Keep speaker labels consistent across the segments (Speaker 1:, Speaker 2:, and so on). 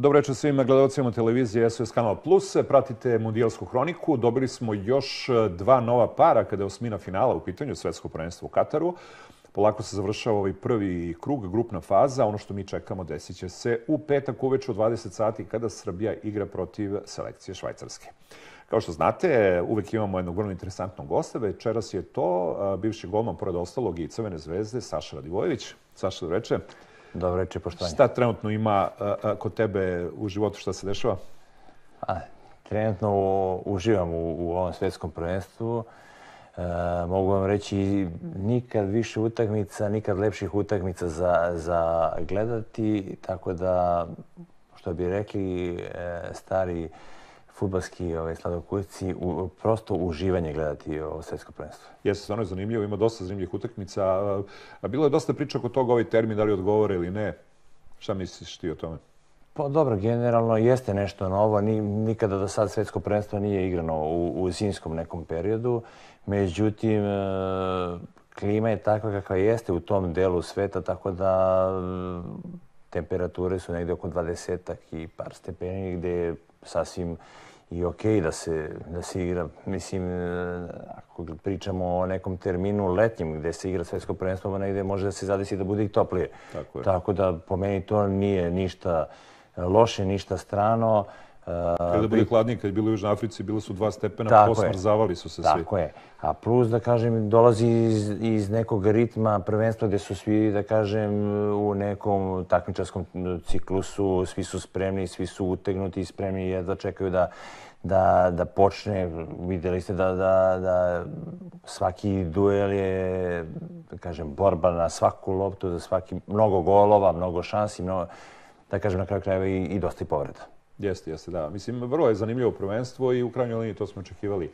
Speaker 1: Dobro večer svim gledalcima televizije SOS Kanal Plus. Pratite mundijalsku hroniku. Dobili smo još e, dva nova para kada je osmina finala u pitanju svetsko prvenstvo u Kataru. Polako se završava ovaj prvi krug, grupna faza. Ono što mi čekamo desit će se u petak uveče u 20 sati kada Srbija igra protiv selekcije Švajcarske. Kao što znate, uvek imamo jednog vrlo interesantnog gosta. Večeras je to bivši golman, pored ostalog, i Crvene zvezde, Saša Radivojević. Saša, dobro večer.
Speaker 2: Dobro večer, poštovanje.
Speaker 1: Šta trenutno ima kod tebe u životu, šta se dešava?
Speaker 2: A, trenutno uživam u, u ovom svetskom prvenstvu. E, mogu vam reći, nikad više utakmica, nikad lepših utakmica za, za gledati, tako da, što bi rekli e, stari futbalski ovaj, sladokusci, u, prosto uživanje gledati ovo svetsko prvenstvo.
Speaker 1: Jeste, stvarno je zanimljivo, ima dosta zanimljivih utakmica. A bilo je dosta priča oko toga ovaj termin, da li odgovore ili ne. Šta misliš ti o tome?
Speaker 2: Pa dobro, generalno jeste nešto novo. Ni, nikada do sad svetsko prvenstvo nije igrano u, u zimskom nekom periodu. Međutim, e, klima je takva kakva jeste u tom delu sveta, tako da temperature su negde oko 20 i par stepeni, gde je sasvim i okay da se, da se igra. Mislim, e, ako pričamo o nekom terminu letnjem gde se igra svetsko prvenstvo, negde može da se zadesi da bude i toplije. Tako, je. Tako da po meni to nije ništa loše, ništa strano.
Speaker 1: Kada bude hladnije, kad je bilo u Južnoj Africi, bilo su dva stepena, posmrzavali su se
Speaker 2: svi. Tako je. A plus, da kažem, dolazi iz, iz nekog ritma prvenstva gde su svi, da kažem, u nekom takmičarskom ciklusu, svi su spremni, svi su utegnuti i spremni jedva čekaju da da, da počne, videli ste da, da, da svaki duel je, da kažem, borba na svaku loptu, za svaki, mnogo golova, mnogo šansi, mnogo, da kažem, na kraju krajeva i, i dosta i povreda.
Speaker 1: Jeste, jeste, da. Mislim, vrlo je zanimljivo prvenstvo i u krajnjoj liniji to smo očekivali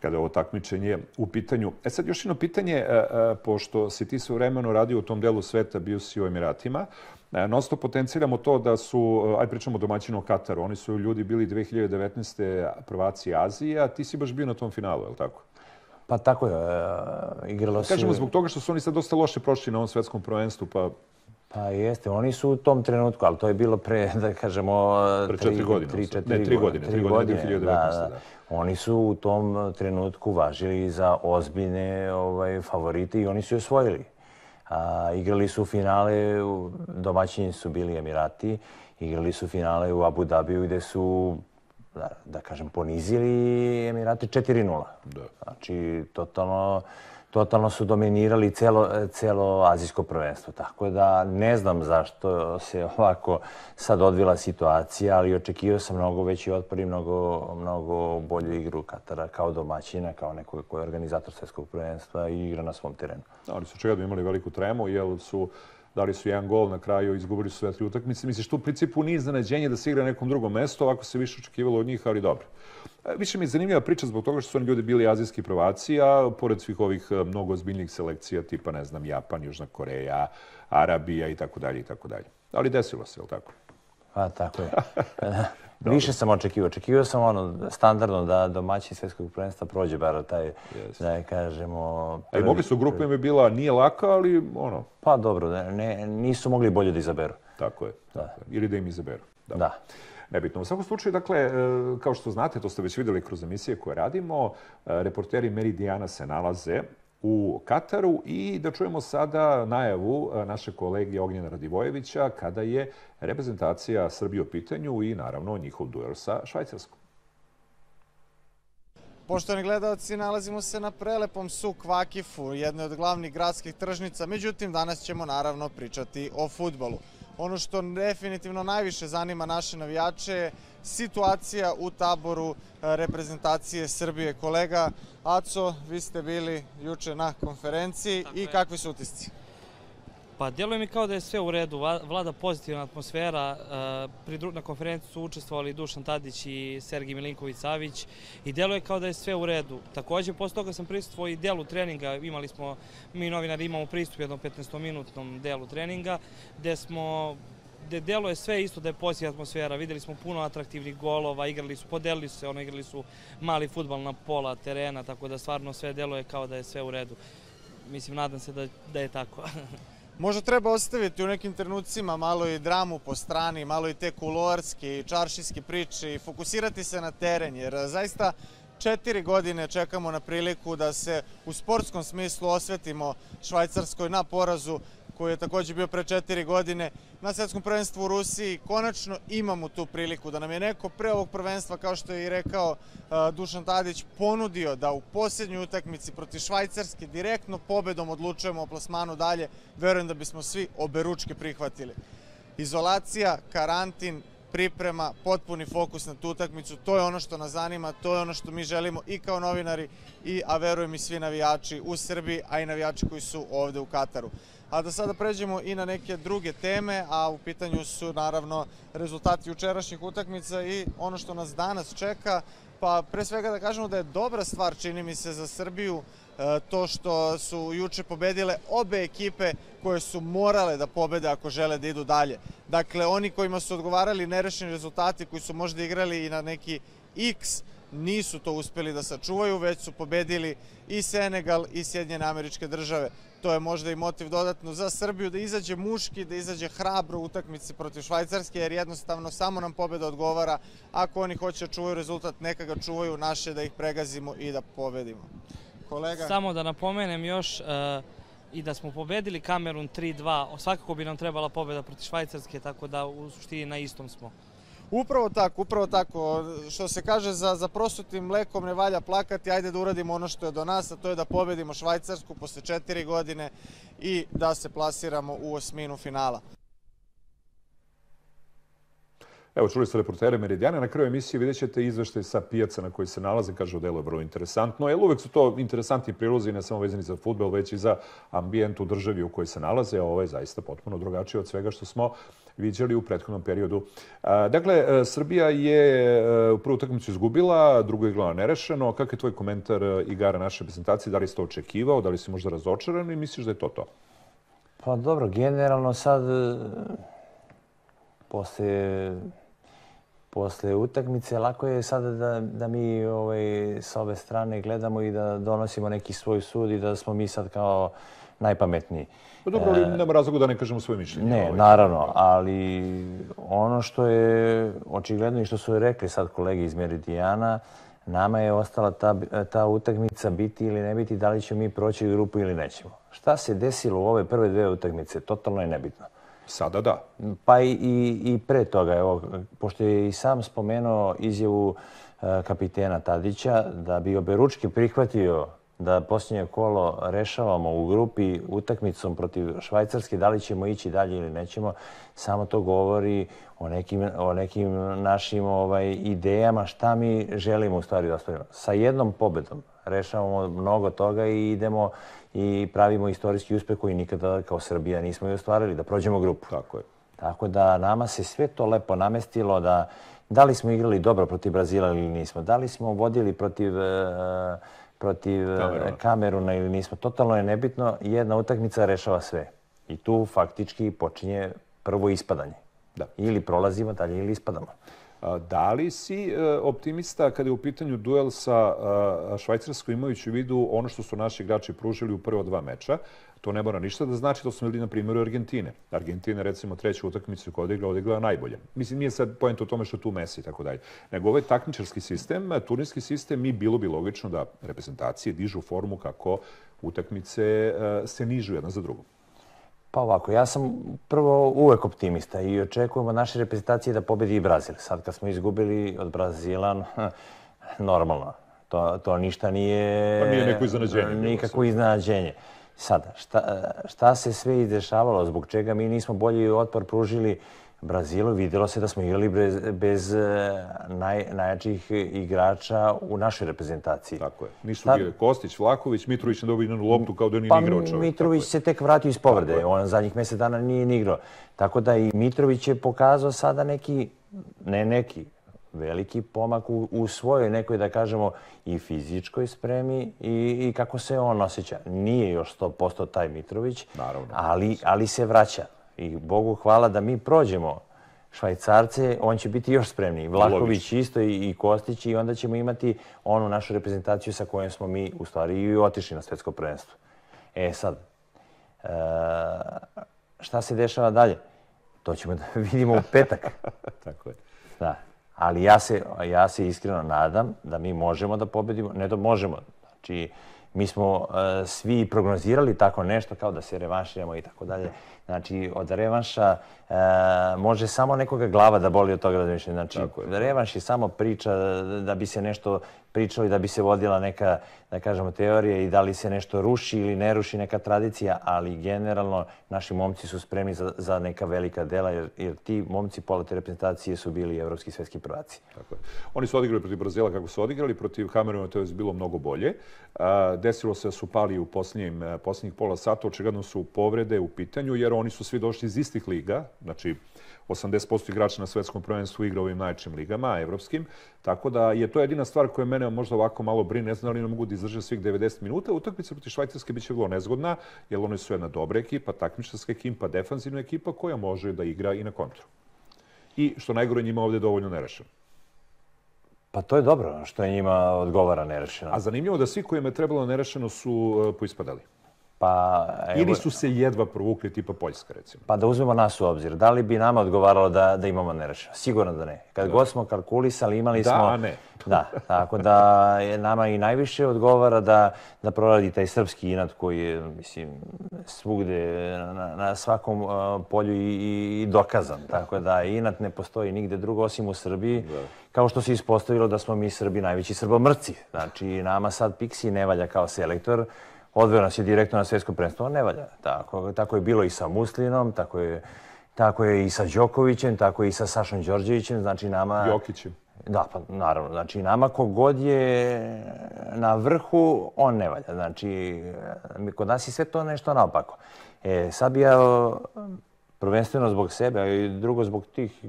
Speaker 1: kada je ovo takmičenje u pitanju. E sad, još jedno pitanje, e, e, pošto si ti sve vremeno radio u tom delu sveta, bio si u Emiratima, e, Nosto potenciramo to da su, aj pričamo o domaćinu Kataru, oni su ljudi bili 2019. prvaci Azije, a ti si baš bio na tom finalu, je li tako?
Speaker 2: Pa tako je, igralo se...
Speaker 1: Kažemo zbog toga što su oni sad dosta loše prošli na ovom svetskom prvenstvu, pa
Speaker 2: Pa jeste, oni su u tom trenutku, ali to je bilo pre, da kažemo...
Speaker 1: Pre četiri godine. Tri, četiri ne, tri godine. Tri godine, 2019. Da, da.
Speaker 2: Oni su u tom trenutku važili za ozbiljne ovaj, favorite i oni su osvojili. A, igrali su finale, domaćini su bili Emirati, igrali su finale u Abu Dhabiju gde su da, da kažem, ponizili Emirati 4-0. Da. Znači, totalno totalno su dominirali celo, celo azijsko prvenstvo. Tako da ne znam zašto se ovako sad odvila situacija, ali očekivao sam mnogo veći otpor i mnogo, mnogo bolju igru Katara kao domaćina, kao nekoga koji je organizator svetskog prvenstva i igra na svom terenu.
Speaker 1: Da, oni su čega imali veliku tremu, jer su dali su jedan gol na kraju, izgubili su sve tri utakmice. Misliš, tu u principu nije iznenađenje da se igra na nekom drugom mestu, ovako se više očekivalo od njih, ali dobro. Više mi je zanimljiva priča zbog toga što su oni ljudi bili azijski prvaci, a pored svih ovih e, mnogo ozbiljnih selekcija, tipa, ne znam, Japan, Južna Koreja, Arabija i tako dalje i tako dalje. Ali desilo se, je tako?
Speaker 2: Pa, tako je. Više sam očekivao. Očekivao sam ono standardno da domaćin svetskog prvenstva prođe bar taj, yes. da je kažemo...
Speaker 1: Prvi, A i mogli su grupa im je bila, nije laka, ali ono...
Speaker 2: Pa dobro, ne, nisu mogli bolje da izaberu.
Speaker 1: Tako je. Da. Ili da im izaberu.
Speaker 2: Da. da.
Speaker 1: Nebitno. U svakom slučaju, dakle, e, kao što znate, to ste već videli kroz emisije koje radimo, e, reporteri Meridiana se nalaze u Kataru i da čujemo sada najavu e, naše kolege Ognjena Radivojevića kada je reprezentacija Srbije u pitanju i naravno njihov duel sa Švajcarskom.
Speaker 3: Poštovani gledalci, nalazimo se na prelepom Suk Vakifu, jednoj od glavnih gradskih tržnica, međutim danas ćemo naravno pričati o futbolu. Ono što definitivno najviše zanima naše navijače je situacija u taboru e, reprezentacije Srbije. Kolega Aco, vi ste bili juče na konferenciji Tako i kakvi su utisci?
Speaker 4: Pa djeluje mi kao da je sve u redu, vlada pozitivna atmosfera. E, na konferenciju su učestvovali Dušan Tadić i Sergij Milinković-Savić i djeluje kao da je sve u redu. Takođe, posle toga sam pristupovao i delu treninga, imali smo, mi novinari imamo pristup jednom 15-minutnom delu treninga, gde smo gde deluje sve isto da je pozitivna atmosfera. Videli smo puno atraktivnih golova, igrali su, podelili su se, ono, igrali su mali futbal na pola terena, tako da stvarno sve deluje kao da je sve u redu. Mislim, nadam se da, da je tako.
Speaker 3: Možda treba ostaviti u nekim trenucima malo i dramu po strani, malo i te kuloarske i čaršijske priče i fokusirati se na teren, jer zaista četiri godine čekamo na priliku da se u sportskom smislu osvetimo Švajcarskoj na porazu koji je takođe bio pre četiri godine na svetskom prvenstvu u Rusiji. Konačno imamo tu priliku da nam je neko pre ovog prvenstva, kao što je i rekao uh, Dušan Tadić, ponudio da u posljednjoj utakmici proti Švajcarske direktno pobedom odlučujemo o plasmanu dalje. Verujem da bismo svi oberučke prihvatili. Izolacija, karantin, priprema, potpuni fokus na tu utakmicu, to je ono što nas zanima, to je ono što mi želimo i kao novinari, i, a verujem i svi navijači u Srbiji, a i navijači koji su ovde u Kataru. A da sada pređemo i na neke druge teme, a u pitanju su naravno rezultati jučerašnjih utakmica i ono što nas danas čeka, pa pre svega da kažemo da je dobra stvar, čini mi se, za Srbiju, e, to što su juče pobedile obe ekipe koje su morale da pobede ako žele da idu dalje. Dakle, oni kojima su odgovarali nerešeni rezultati, koji su možda igrali i na neki X, nisu to uspeli da sačuvaju, već su pobedili i Senegal i Sjedinjene američke države. To je možda i motiv dodatno za Srbiju da izađe muški, da izađe hrabro u utakmici protiv Švajcarske, jer jednostavno samo nam pobeda odgovara. Ako oni hoće da čuvaju rezultat, neka ga čuvaju, naše da ih pregazimo i da pobedimo.
Speaker 4: Kolega? Samo da napomenem još, uh, i da smo pobedili Kamerun 3-2, svakako bi nam trebala pobeda protiv Švajcarske, tako da u suštini na istom smo.
Speaker 3: Upravo tako, upravo tako. Što se kaže, za, za prosutim mlekom ne valja plakati, ajde da uradimo ono što je do nas, a to je da pobedimo Švajcarsku posle četiri godine i da se plasiramo u osminu finala.
Speaker 1: Evo, čuli ste reportere Meridijana. Na kraju emisije vidjet ćete izveštaj sa pijaca na koji se nalaze. Kaže, delo je vrlo interesantno. Jer uvek su to interesantni prilozi, ne samo vezani za futbol, već i za ambijent u državi u kojoj se nalaze. A ovo je zaista potpuno drugačije od svega što smo viđali u prethodnom periodu. Dakle, e, Srbija je e, u prvu utakmicu izgubila, drugo je igrala nerešeno. Kakav je tvoj komentar e, igara naše prezentacije? Da li si to očekivao? Da li si možda razočaran i misliš da je to to?
Speaker 2: Pa dobro, generalno sad posle posle utakmice. Lako je sada da, da mi ovaj, sa ove strane gledamo i da donosimo neki svoj sud i da smo mi sad kao najpametniji.
Speaker 1: Pa dobro, ali nema razloga da ne kažemo svoje mišljenje.
Speaker 2: Ne, ovaj. naravno, ali ono što je očigledno i što su rekli sad kolege iz Meridijana, nama je ostala ta, ta utakmica biti ili ne biti, da li ćemo mi proći grupu ili nećemo. Šta se desilo u ove prve dve utakmice, totalno je nebitno.
Speaker 1: Sada da.
Speaker 2: Pa i, i, i pre toga, evo, pošto je i sam spomenuo izjavu e, kapitena Tadića da bi oberučki prihvatio da posljednje kolo rešavamo u grupi utakmicom protiv Švajcarske, da li ćemo ići dalje ili nećemo, samo to govori o nekim, o nekim našim ovaj, idejama šta mi želimo u stvari da ostavimo. Sa jednom pobedom rešavamo mnogo toga i idemo i pravimo istorijski uspeh koji nikada kao Srbija nismo i ostvarili, da prođemo grupu.
Speaker 1: Tako je.
Speaker 2: Tako da nama se sve to lepo namestilo da da li smo igrali dobro protiv Brazila ili nismo, da li smo vodili protiv, e, protiv e, Kameruna. Kameruna ili nismo. Totalno je nebitno, jedna utakmica rešava sve. I tu faktički počinje prvo ispadanje. Da. Ili prolazimo dalje ili ispadamo.
Speaker 1: Da li si e, optimista kada je u pitanju duel sa Švajcarskom imajući u vidu ono što su naši igrači pružili u prvo dva meča? To ne mora ništa da znači da smo bili na primjeru Argentine. Argentina, recimo, treću utakmicu koju odigrala, odigrala najbolje. Mislim, nije sad pojent u tome što tu Messi i tako dalje. Nego ovaj takmičarski sistem, turnirski sistem, mi bilo bi logično da reprezentacije dižu formu kako utakmice e, se nižu jedna za drugom.
Speaker 2: Pa ovako, ja sam prvo uvek optimista i očekujemo naše reprezentacije da pobedi i Brazil. Sad kad smo izgubili od Brazila, normalno, to, to ništa nije...
Speaker 1: Pa nije neko iznenađenje.
Speaker 2: Nikako iznenađenje. Sada, šta, šta se sve izdešavalo, zbog čega mi nismo bolji otpor pružili Brazilu, videlo se da smo igrali bez, bez e, naj, najjačih igrača u našoj reprezentaciji.
Speaker 1: Tako je. Nisu Ta... bili Kostić, Vlaković, Mitrović ne dobio jednu loptu kao da nije pa, igrao čovjek.
Speaker 2: Mitrović se tek vratio iz povrede. On zadnjih mjesec dana nije ni igrao. Tako da i Mitrović je pokazao sada neki, ne neki, veliki pomak u, u svojoj nekoj, da kažemo, i fizičkoj spremi i, i kako se on osjeća. Nije još 100% taj Mitrović,
Speaker 1: Naravno.
Speaker 2: ali, ali se vraća. I Bogu hvala da mi prođemo Švajcarce, on će biti još spremniji. Vlaković isto i, i Kostić i onda ćemo imati onu našu reprezentaciju sa kojom smo mi u stvari i otišli na svetsko prvenstvo. E sad, šta se dešava dalje? To ćemo da vidimo u petak.
Speaker 1: Tako je.
Speaker 2: Da. Ali ja se, ja se iskreno nadam da mi možemo da pobedimo, ne da možemo, znači mi smo uh, svi prognozirali tako nešto kao da se revanširamo i tako dalje. Znači, od revanša e, može samo nekoga glava da boli od toga razmišljanja. Znači, revanš je samo priča da bi se nešto pričalo i da bi se vodila neka, da kažemo, teorija i da li se nešto ruši ili ne ruši neka tradicija, ali generalno naši momci su spremni za, za neka velika dela, jer, jer ti momci polete reprezentacije su bili evropski svetski prvaci.
Speaker 1: Tako je. Oni su odigrali protiv Brazila kako su odigrali, protiv Kameruna to je bilo mnogo bolje. A, desilo se da su pali u posljednjim, posljednjih pola sata, očigledno su povrede u pitanju, jer oni su svi došli iz istih liga, znači 80% igrača na svetskom prvenstvu igra u ovim najčim ligama, evropskim, tako da je to jedina stvar koja mene možda ovako malo brine, ne znam da li ne mogu da izdrže svih 90 minuta. Utakmica protiv Švajcarske biće vrlo nezgodna, jer oni su jedna dobra ekipa, takmičarska ekipa, defanzivna ekipa koja može da igra i na kontru. I što najgore njima ovde dovoljno nerešeno.
Speaker 2: Pa to je dobro, što je njima odgovara nerešeno.
Speaker 1: A zanimljivo da svi kojima je trebalo nerešeno su uh, poispadali.
Speaker 2: Pa,
Speaker 1: evo, Ili su se jedva provukli, tipa Poljska, recimo?
Speaker 2: Pa da uzmemo nas u obzir. Da li bi nama odgovaralo da, da imamo nerešeno? Sigurno da ne. Kad da. god smo kalkulisali, imali
Speaker 1: da,
Speaker 2: smo...
Speaker 1: Da, a ne.
Speaker 2: Da, tako da je nama i najviše odgovara da, da proradi taj srpski inat koji je, mislim, svugde, na, na svakom uh, polju i, i, dokazan. Tako da inat ne postoji nigde drugo osim u Srbiji. Da. Kao što se ispostavilo da smo mi Srbi najveći srbomrci. Znači, nama sad Pixi ne valja kao selektor, odveo nas je direktno na svjetsko prvenstvo. Ne valja. Tako, tako je bilo i sa Muslinom, tako je, tako je i sa Đokovićem, tako je i sa Sašom Đorđevićem. Znači nama...
Speaker 1: Jokićem.
Speaker 2: Da, pa naravno. Znači nama kogod je na vrhu, on ne valja. Znači, kod nas je sve to nešto naopako. E, sad bi ja prvenstveno zbog sebe, a i drugo zbog tih,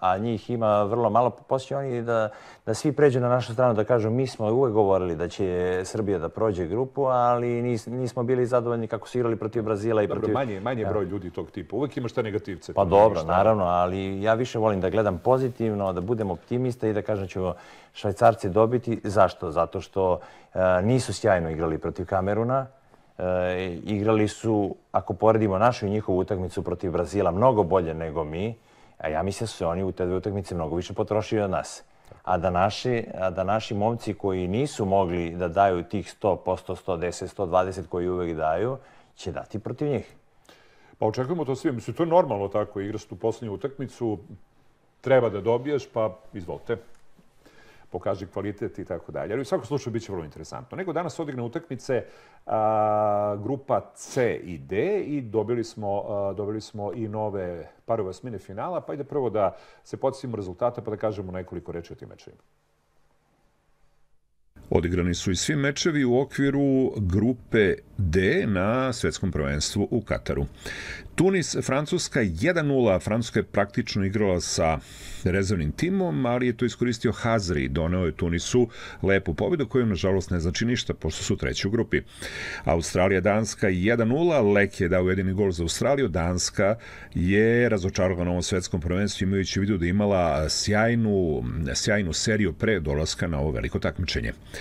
Speaker 2: a njih ima vrlo malo, poslije oni da, da svi pređu na našu stranu, da kažu mi smo uvek govorili da će Srbija da prođe grupu, ali nis, nismo bili zadovoljni kako su igrali protiv Brazila i
Speaker 1: dobro,
Speaker 2: protiv...
Speaker 1: Manje, manje ja. broj ljudi tog tipa. Uvek imaš te negativce.
Speaker 2: Pa dobro, šta... naravno, ali ja više volim da gledam pozitivno, da budem optimista i da kažem da ćemo švajcarci dobiti. Zašto? Zato što uh, nisu sjajno igrali protiv Kameruna, E, igrali su, ako poredimo našu i njihovu utakmicu protiv Brazila, mnogo bolje nego mi, a ja mislim da su oni u te dve utakmice mnogo više potrošili od nas. A da, naši, a da naši momci koji nisu mogli da daju tih 100%, 110, 120 koji uvek daju, će dati protiv njih.
Speaker 1: Pa očekujemo to svi. Mislim, to je normalno tako. Igraš tu poslednju utakmicu, treba da dobiješ, pa izvolite pokaže kvalitet i tako dalje. Ali u svakom slučaju biće vrlo interesantno. Nego danas odigne utakmice a, grupa C i D i dobili smo, a, dobili smo i nove parove osmine finala, pa ide prvo da se podsjetimo rezultata pa da kažemo nekoliko reči o tim mečevima. Odigrani su i svi mečevi u okviru grupe D na svetskom prvenstvu u Kataru. Tunis, Francuska 1-0. Francuska je praktično igrala sa rezervnim timom, ali je to iskoristio Hazri. Doneo je Tunisu lepu pobedu koju nažalost ne znači ništa, pošto su treći u grupi. Australija, Danska 1-0. Lek je dao jedini gol za Australiju. Danska je razočarovala na ovom svetskom prvenstvu imajući vidu da imala sjajnu, sjajnu seriju pre dolaska na ovo veliko takmičenje.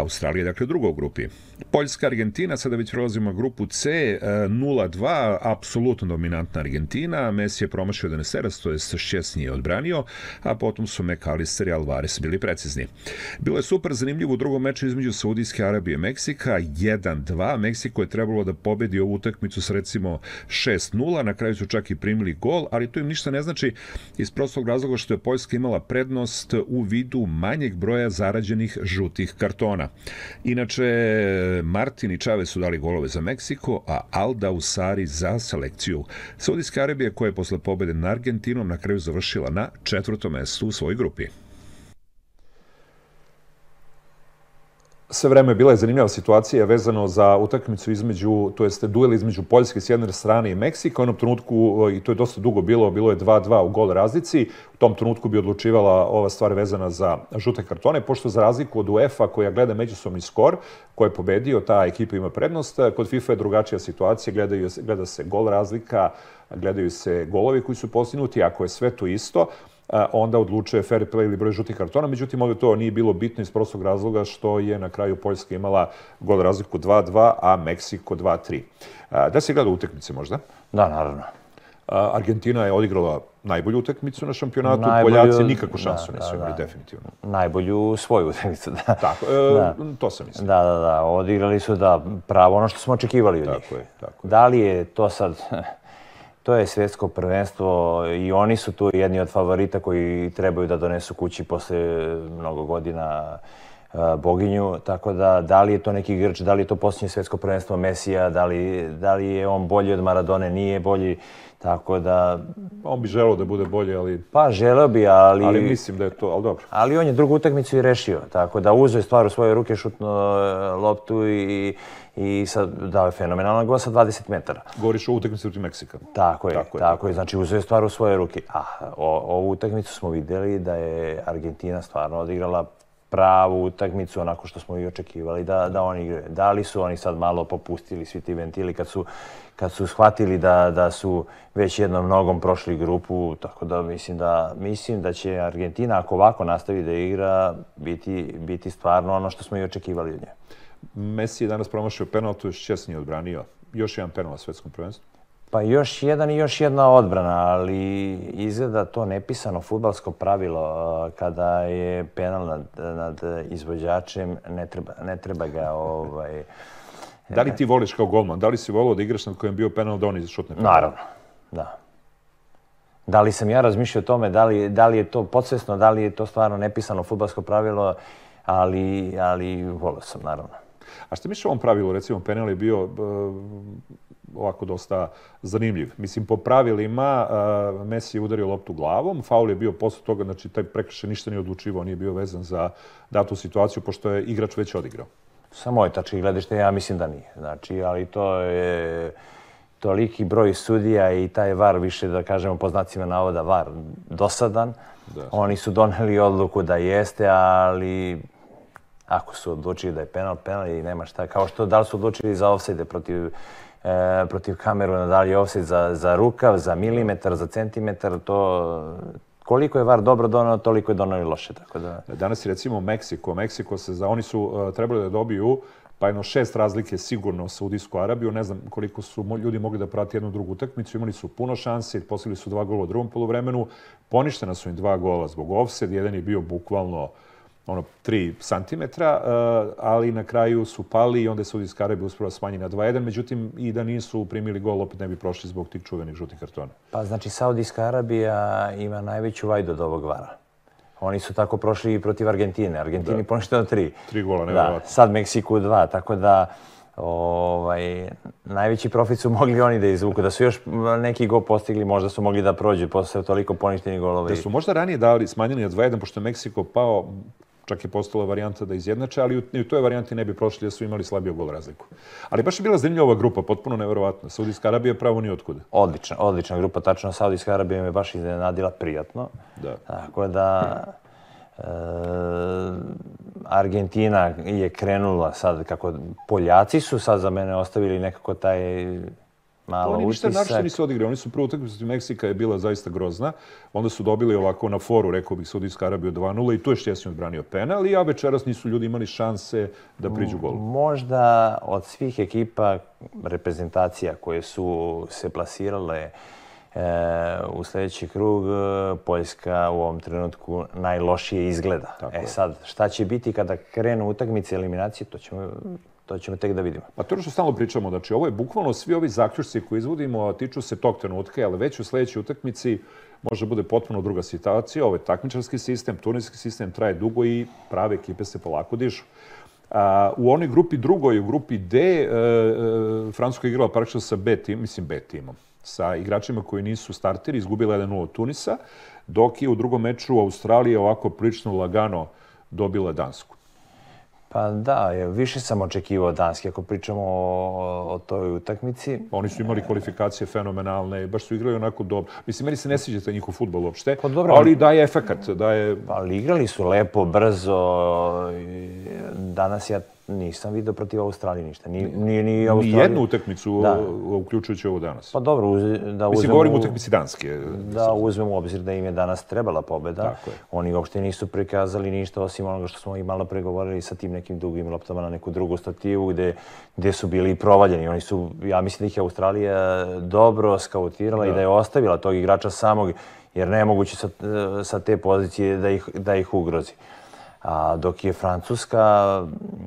Speaker 1: Australija, dakle, druga u grupi. Poljska, Argentina, sada već prelazimo grupu C, 0-2, e, apsolutno dominantna Argentina, Messi je promašio ne seras, to je šest nije odbranio, a potom su McAllister i Alvarez bili precizni. Bilo je super zanimljivo u drugom meču između Saudijske Arabije i Meksika, 1-2, Meksiko je trebalo da pobedi ovu utakmicu s recimo 6-0, na kraju su čak i primili gol, ali to im ništa ne znači iz prostog razloga što je Poljska imala prednost u vidu manjeg broja zarađenih žutih kartona. Inače, Martin i Čave su dali golove za Meksiko, a Alda Usari za selekciju Saudijske Arabije koja je posle pobede na Argentinom na kraju završila na četvrtom mestu u svojoj grupi. Sve vreme bila je zanimljiva situacija vezano za utakmicu između, to jeste duel između Poljske s jedne strane i Meksika. U onom trenutku, i to je dosta dugo bilo, bilo je 2-2 u gol razlici. U tom trenutku bi odlučivala ova stvar vezana za žute kartone, pošto za razliku od UEFA koja gleda međusobni skor, ko je pobedio, ta ekipa ima prednost. Kod FIFA je drugačija situacija, gledaju, gleda se gol razlika, gledaju se golovi koji su postignuti, ako je sve to isto, onda odlučuje fair play ili broj žutih kartona. Međutim, ovdje to nije bilo bitno iz prostog razloga što je na kraju Poljska imala gol razliku 2-2, a Meksiko 2-3. Da se gleda utekmice možda?
Speaker 2: Da, naravno.
Speaker 1: Argentina je odigrala najbolju utakmicu na šampionatu, najbolju, Poljaci nikako šansu ne su imali, definitivno.
Speaker 2: Najbolju svoju utakmicu, da.
Speaker 1: Tako, e, da. to sam mislio.
Speaker 2: Da, da, da, odigrali su da pravo ono što smo očekivali od njih.
Speaker 1: Tako je, tako je.
Speaker 2: Da li je to sad, to je svjetsko prvenstvo i oni su tu jedni od favorita koji trebaju da donesu kući posle mnogo godina boginju, tako da da li je to neki Grč, da li je to posljednje svjetsko prvenstvo Mesija, da li, da li je on bolji od Maradone, nije bolji, Tako da...
Speaker 1: On bi želeo da bude bolje, ali...
Speaker 2: Pa, želeo bi, ali...
Speaker 1: Ali mislim da je to, ali dobro.
Speaker 2: Ali on je drugu utakmicu i rešio, tako da uzeo je stvar u svoje ruke, šutno e, loptu i, i sad dao je fenomenalan gol sa 20 metara.
Speaker 1: Govoriš o utakmici protiv Meksika.
Speaker 2: Tako je, tako, je, tako je. Znači, uzeo je stvar u svoje ruke. A o, ovu utakmicu smo videli da je Argentina stvarno odigrala pravu utakmicu, onako što smo i očekivali da, da oni igraju. Da li su oni sad malo popustili svi ti ventili kad su, kad su shvatili da, da su već jednom nogom prošli grupu, tako da mislim da, mislim da će Argentina, ako ovako nastavi da igra, biti, biti stvarno ono što smo i očekivali od nje.
Speaker 1: Messi je danas promašio penal, to je šćesnije odbranio. Još jedan penal na svetskom prvenstvu.
Speaker 2: Pa još jedan i još jedna odbrana, ali izgleda to nepisano futbalsko pravilo. Kada je penal nad, nad izvođačem, ne treba, ne treba ga... Ovaj,
Speaker 1: da li ti voliš kao golman? Da li si volio da igraš nad kojem bio penal da oni šutne penal?
Speaker 2: Naravno, da. Da li sam ja razmišljao o tome, da li, da li je to podsvesno, da li je to stvarno nepisano futbalsko pravilo, ali, ali volio sam, naravno.
Speaker 1: A što misliš o ovom pravilu? Recimo, penal je bio ovako dosta zanimljiv. Mislim, po pravilima Messi je udario loptu glavom, faul je bio posle toga, znači taj prekršaj ništa nije odlučivao, nije bio vezan za datu situaciju, pošto je igrač već odigrao.
Speaker 2: Sa moje tačke gledište, ja mislim da nije. Znači, ali to je toliki broj sudija i taj VAR više, da kažemo po znacima navoda, VAR dosadan. Da. Oni su doneli odluku da jeste, ali ako su odlučili da je penal, penal i nema šta. Kao što da li su odlučili za offside protiv e, protiv kameru na dalje offset za, za rukav, za milimetar, za centimetar, to koliko je VAR dobro donao, toliko je donao i loše. Tako da...
Speaker 1: Danas je recimo Meksiko. Meksiko se za, oni su uh, trebali da dobiju pa jedno šest razlike sigurno sa Udijsku Arabiju. Ne znam koliko su ljudi mogli da prati jednu drugu utakmicu. Imali su puno šanse, poslili su dva gola u drugom polovremenu. Poništena su im dva gola zbog offset. Jedan je bio bukvalno uh, ono, 3 cm, uh, ali na kraju su pali i onda je Saudijska Arabija uspela smanji na 2-1. Međutim, i da nisu primili gol, opet ne bi prošli zbog tih čuvenih žutih kartona.
Speaker 2: Pa znači, Saudijska Arabija ima najveću vajdu od ovog vara. Oni su tako prošli i protiv Argentine. Argentini da. poništeno tri.
Speaker 1: Tri gola, ne da,
Speaker 2: Sad Meksiku dva, tako da ovaj, najveći profit su mogli oni da izvuku. Da su još neki go postigli, možda su mogli da prođu posle toliko poništenih golova.
Speaker 1: Da su možda ranije dali, smanjili na 2-1, pošto je Meksiko pao, čak je postala varijanta da izjednače, ali u, toj varijanti ne bi prošli da su imali slabiju gol razliku. Ali baš je bila zanimljiva ova grupa, potpuno neverovatna. Saudijska Arabija pravo ni otkuda.
Speaker 2: Odlična, odlična grupa, tačno Saudijska Arabija me baš iznenadila prijatno.
Speaker 1: Da.
Speaker 2: Tako da... E, Argentina je krenula sad kako Poljaci su sad za mene ostavili nekako taj malo
Speaker 1: Oni ništa našto nisu odigrali. Oni su prvo utakmicu Meksika je bila zaista grozna. Onda su dobili ovako na foru, rekao bih, Saudijska Arabija 2-0 i tu je Štjesni odbranio penal. I ja večeras nisu ljudi imali šanse da priđu golu.
Speaker 2: Možda od svih ekipa reprezentacija koje su se plasirale e, u sljedeći krug, Poljska u ovom trenutku najlošije izgleda. Tako e sad, šta će biti kada krenu utakmice eliminacije, to ćemo To ćemo tek da vidimo.
Speaker 1: Pa to je što stalno pričamo. Znači, ovo je bukvalno svi ovi zaključci koji izvodimo tiču se tog trenutka, ali već u sljedećoj utakmici može bude potpuno druga situacija. Ovo je takmičarski sistem, turnirski sistem traje dugo i prave ekipe se polako dižu. A, u onoj grupi drugoj, u grupi D, e, e, Francuska igrala praktično sa B tim, mislim B timom, sa igračima koji nisu starteri, izgubila 1-0 od Tunisa, dok je u drugom meču Australija ovako prilično lagano dobila Dansku.
Speaker 2: Pa da, više sam očekivao Danski, ako pričamo o, o toj utakmici.
Speaker 1: Oni su imali kvalifikacije fenomenalne, baš su igrali onako dobro. Mislim, meni se ne sviđa taj njihov futbol uopšte, pa dobro, ali daje efekat. Daje...
Speaker 2: Pa ali igrali su lepo, brzo. Danas ja nisam vidio protiv Australije ništa. Ni, ni, ni
Speaker 1: Ni
Speaker 2: Australija...
Speaker 1: jednu utakmicu,
Speaker 2: Da.
Speaker 1: uključujući ovo danas.
Speaker 2: Pa dobro, uz, da
Speaker 1: Mislim,
Speaker 2: uzmemo...
Speaker 1: govorim o utakmici danske.
Speaker 2: Da uzmemo u obzir da im je danas trebala pobeda.
Speaker 1: Tako je.
Speaker 2: Oni uopšte nisu prikazali ništa osim onoga što smo i malo pregovorili sa tim nekim dugim loptama na neku drugu stativu gde, gde su bili provaljeni. Oni su, ja mislim da ih je Australija dobro skautirala i da je ostavila tog igrača samog jer nemoguće sa, sa te pozicije da ih, da ih ugrozi. A dok je Francuska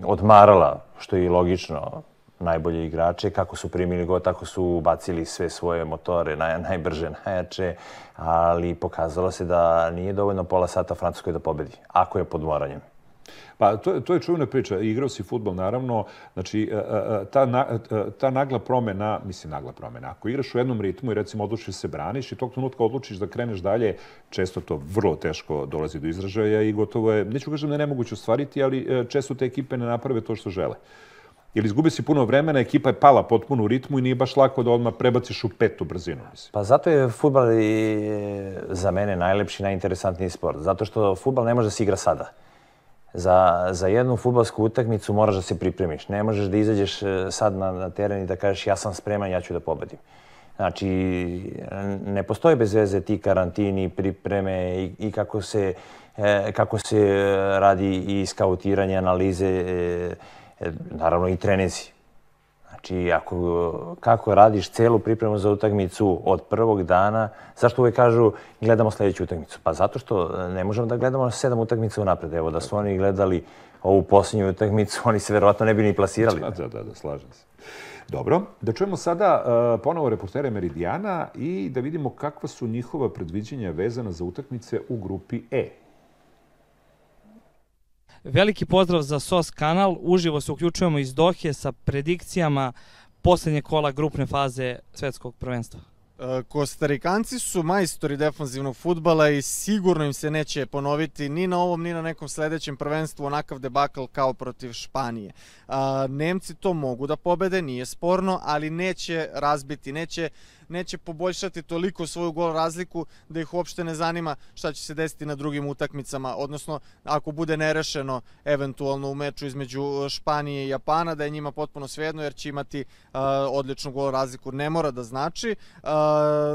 Speaker 2: odmarala, što je i logično, najbolje igrače, kako su primili go, tako su bacili sve svoje motore, naj, najbrže, najjače, ali pokazalo se da nije dovoljno pola sata Francuskoj da pobedi, ako je pod moranjem.
Speaker 1: Pa to, to je čuvena priča. Igrao si futbol, naravno. Znači, e, e, ta, e, ta nagla promena, mislim nagla promena, ako igraš u jednom ritmu i recimo odlučiš se braniš i tog trenutka odlučiš da kreneš dalje, često to vrlo teško dolazi do izražaja i gotovo je, neću kažem da je nemoguće ostvariti, ali često te ekipe ne naprave to što žele. Ili izgubi si puno vremena, ekipa je pala potpuno u ritmu i nije baš lako da odmah prebaciš u petu brzinu. Mislim.
Speaker 2: Pa zato je futbal i za mene najlepši, najinteresantniji sport. Zato što futbal ne može da se igra sada. Za, za jednu futbalsku utakmicu moraš da se pripremiš. Ne možeš da izađeš e, sad na, na teren i da kažeš ja sam spreman, ja ću da pobedim. Znači, ne postoji bez veze ti karantini, pripreme i, i kako se e, kako se radi i skautiranje, analize, e, e, naravno i trenizi. Znači, ako, kako radiš celu pripremu za utakmicu od prvog dana, zašto uvijek kažu gledamo sljedeću utakmicu? Pa zato što ne možemo da gledamo sedam utakmica unapred. Evo, da su oni gledali ovu posljednju utakmicu, oni se verovatno ne bi ni plasirali.
Speaker 1: Da, da, da, da, slažem se. Dobro, da čujemo sada uh, ponovo reportere Meridijana i da vidimo kakva su njihova predviđenja vezana za utakmice u grupi E.
Speaker 4: Veliki pozdrav za SOS kanal. Uživo se uključujemo iz Dohe sa predikcijama posljednje kola grupne faze svetskog prvenstva.
Speaker 3: E, Kostarikanci su majstori defanzivnog futbala i sigurno im se neće ponoviti ni na ovom ni na nekom sledećem prvenstvu onakav debakl kao protiv Španije. A, Nemci to mogu da pobede, nije sporno, ali neće razbiti, neće neće poboljšati toliko svoju gol razliku da ih uopšte ne zanima šta će se desiti na drugim utakmicama, odnosno ako bude nerešeno eventualno u meču između Španije i Japana, da je njima potpuno svejedno jer će imati odličnu gol razliku. Ne mora da znači. Uh,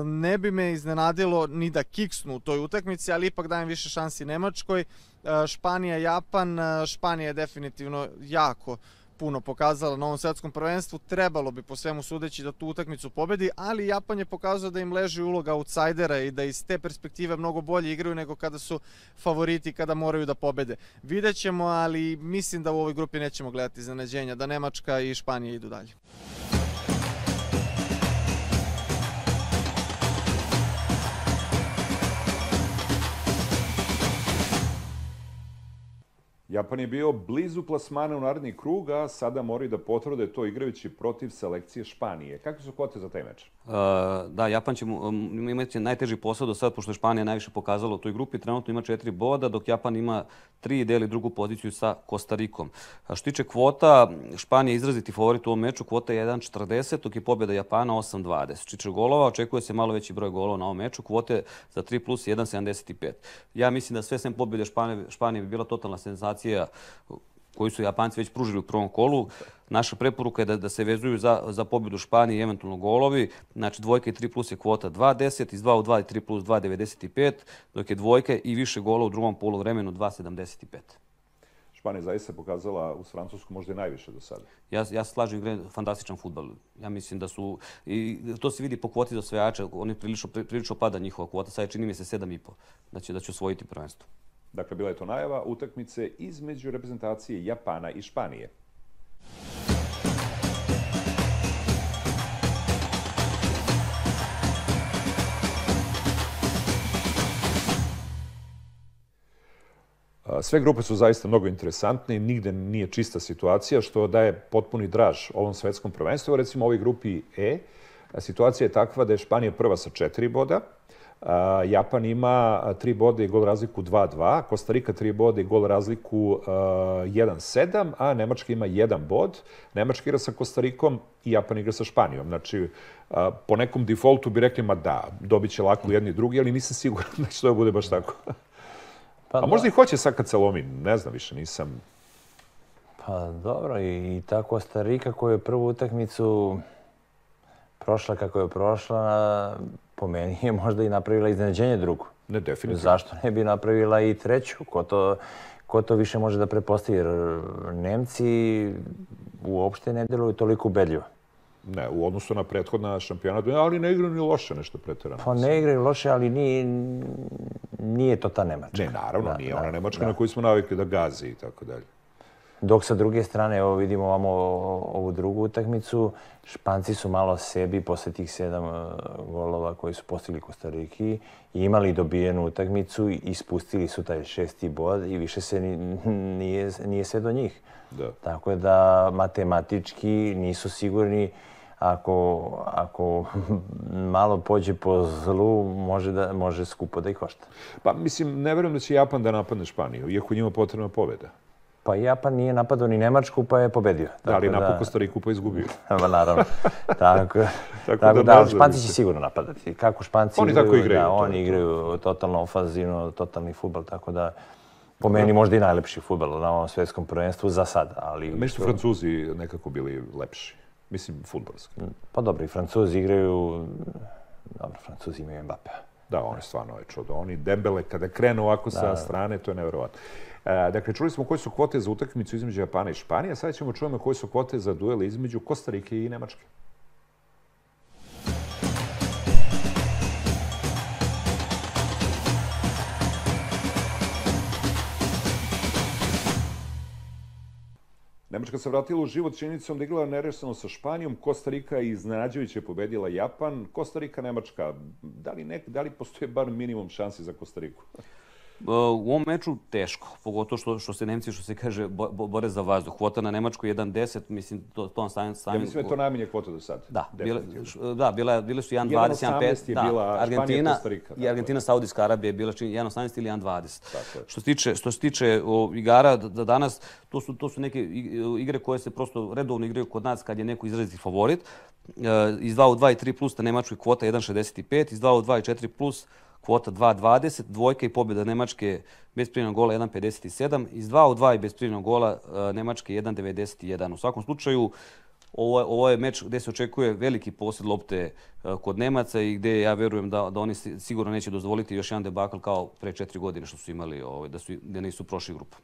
Speaker 3: ne bi me iznenadilo ni da kiksnu u toj utakmici, ali ipak dajem više šansi Nemačkoj. Uh, Španija, Japan, uh, Španija je definitivno jako puno pokazala na ovom svetskom prvenstvu, trebalo bi po svemu sudeći da tu utakmicu pobedi, ali Japan je pokazao da im leži uloga outsidera i da iz te perspektive mnogo bolje igraju nego kada su favoriti, kada moraju da pobede. Videćemo, ali mislim da u ovoj grupi nećemo gledati iznenađenja, da Nemačka i Španija idu dalje.
Speaker 1: Japan je bio blizu plasmana u naredni krug, a sada moraju da potvrde to igrajući protiv selekcije Španije. Kakve su kvote za taj meč?
Speaker 5: Uh, da, Japan će um, imati najteži posao do sad, pošto je Španija najviše pokazala u toj grupi. Trenutno ima četiri boda, dok Japan ima tri i deli drugu poziciju sa Kostarikom. A što tiče kvota, Španija je izraziti favorit u ovom meču. Kvota je 1.40, dok je pobjeda Japana 8.20. Što tiče golova, očekuje se malo veći broj golova na ovom meču. Kvote za 3 plus 1.75. Ja mislim da sve sem pobjede Španije, Španije bi bila totalna senzacija koju su Japanci već pružili u prvom kolu. Naša preporuka je da, da se vezuju za, za pobjedu Španije i eventualno golovi. Znači dvojka i 3 plus je kvota 2.10, iz 2 u 2 i 3 plus 2.95, dok je dvojka i više gola u drugom polu vremenu 2.75.
Speaker 1: Španija zaista pokazala uz Francusku možda i najviše do sada.
Speaker 5: Ja, ja slažem, igraju fantastičan futbal. Ja mislim da su, i to se vidi po kvoti za osvajača, oni prilično, prilično pada njihova kvota, sad je čini mi se 7,5, da će, da će osvojiti prvenstvo.
Speaker 1: Dakle, bila je to najava utakmice između reprezentacije Japana i Španije. Sve grupe su zaista mnogo interesantne i nigde nije čista situacija, što daje potpuni draž ovom svetskom prvenstvu. Recimo, u ovoj grupi E, situacija je takva da je Španija prva sa četiri boda, Japan ima tri boda i gol razliku 2-2, Kostarika tri boda i gol razliku 1-7, a Nemačka ima jedan bod. Nemačka igra sa Kostarikom i Japan igra sa Španijom. Znači, po nekom defaultu bi rekli, ma da, dobit će lako jedni i drugi, ali nisam siguran da će to bude baš tako.
Speaker 2: Pa
Speaker 1: A možda i hoće sad kad se lomi, ne znam više, nisam...
Speaker 2: Pa dobro, i, ta Kostarika koja je prvu utakmicu prošla kako je prošla, po meni je možda i napravila iznenađenje drugu.
Speaker 1: Ne, definitivno.
Speaker 2: Zašto ne bi napravila i treću? Ko to, ko to više može da prepostavi? Jer Nemci uopšte ne deluju toliko ubedljivo.
Speaker 1: Ne, u odnosu na prethodna šampionat, ali ne igraju ni loše nešto pretjerano.
Speaker 2: Pa ne igraju loše, ali nije, nije to ta Nemačka.
Speaker 1: Ne, naravno, nije ona Nemačka na koju smo navikli da gazi i tako dalje.
Speaker 2: Dok sa druge strane, evo vidimo ovamo ovu drugu utakmicu, Španci su malo sebi posle tih sedam e, golova koji su postigli Kostariki i imali dobijenu utakmicu i ispustili su taj šesti bod i više se nije, nije sve do njih.
Speaker 1: Da.
Speaker 2: Tako da matematički nisu sigurni ako, ako malo pođe po zlu, može, da, može skupo da ih košta.
Speaker 1: Pa mislim, ne verujem da će Japan da napadne Španiju, iako njima potrebna pobjeda.
Speaker 2: Pa Japan nije napadao ni Nemačku, pa je pobedio.
Speaker 1: Da, ali napad da... Kostariku pa izgubio.
Speaker 2: Ma naravno. tako, tako, tako da, da Španci će sigurno napadati. Kako Španci
Speaker 1: oni
Speaker 2: igraju,
Speaker 1: tako igraju,
Speaker 2: da, oni igraju totalno ofanzivno, totalni futbal, tako da po meni možda i najlepši futbal na ovom svjetskom prvenstvu za sad. Ali
Speaker 1: Meni su Francuzi nekako bili lepši. Mislim, futbolski.
Speaker 2: Pa dobro, i Francuzi igraju... Dobro, Francuzi imaju Mbappe.
Speaker 1: Da, on je stvarno je čudo. Oni debele, kada krenu ovako da. sa strane, to je nevjerovatno. E, dakle, čuli smo koje su kvote za utakmicu između Japana i Španije, a sada ćemo čujemo koje su kvote za duel između Kostarike i Nemačke. Nemačka se vratila u život činjenicom da igrala nerešeno sa Španijom. Kostarika je iznenađujuće pobedila Japan. Kostarika, Nemačka. Da li, nek, da li postoje bar minimum šansi za Kostariku?
Speaker 5: U ovom meču teško, pogotovo što, što se Nemci, što se kaže, bo, bo, bore za vazduh. Kvota na Nemačku 1.10, mislim, to, to on stavim...
Speaker 1: Ja mislim da je to najmanje kvota do sad.
Speaker 5: Da, bile, da bile, bile su 1.20, 1.5.
Speaker 1: Da, bila
Speaker 5: Argentina,
Speaker 1: Španija,
Speaker 5: I Argentina, Saudijska Arabija je bila 1.18 ili 1.20. Što se tiče, što se tiče o, igara da danas, to su, to su neke igre koje se prosto redovno igraju kod nas kad je neko izraziti favorit. E, iz 2 u 2 i 3 plus na Nemačkoj kvota 1.65, iz 2 u 2 i 4 plus kvota 2.20, dvojka i pobjeda Nemačke bez primjenog gola 1.57, iz 2 u 2 i bez primjenog gola e, Nemačke 1.91. U svakom slučaju, ovo, ovo je meč gdje se očekuje veliki posjed lopte e, kod Nemaca i gdje ja verujem da, da oni sigurno neće dozvoliti još jedan debakl kao pre četiri godine što su imali, ovaj, da, su, da nisu prošli grupu.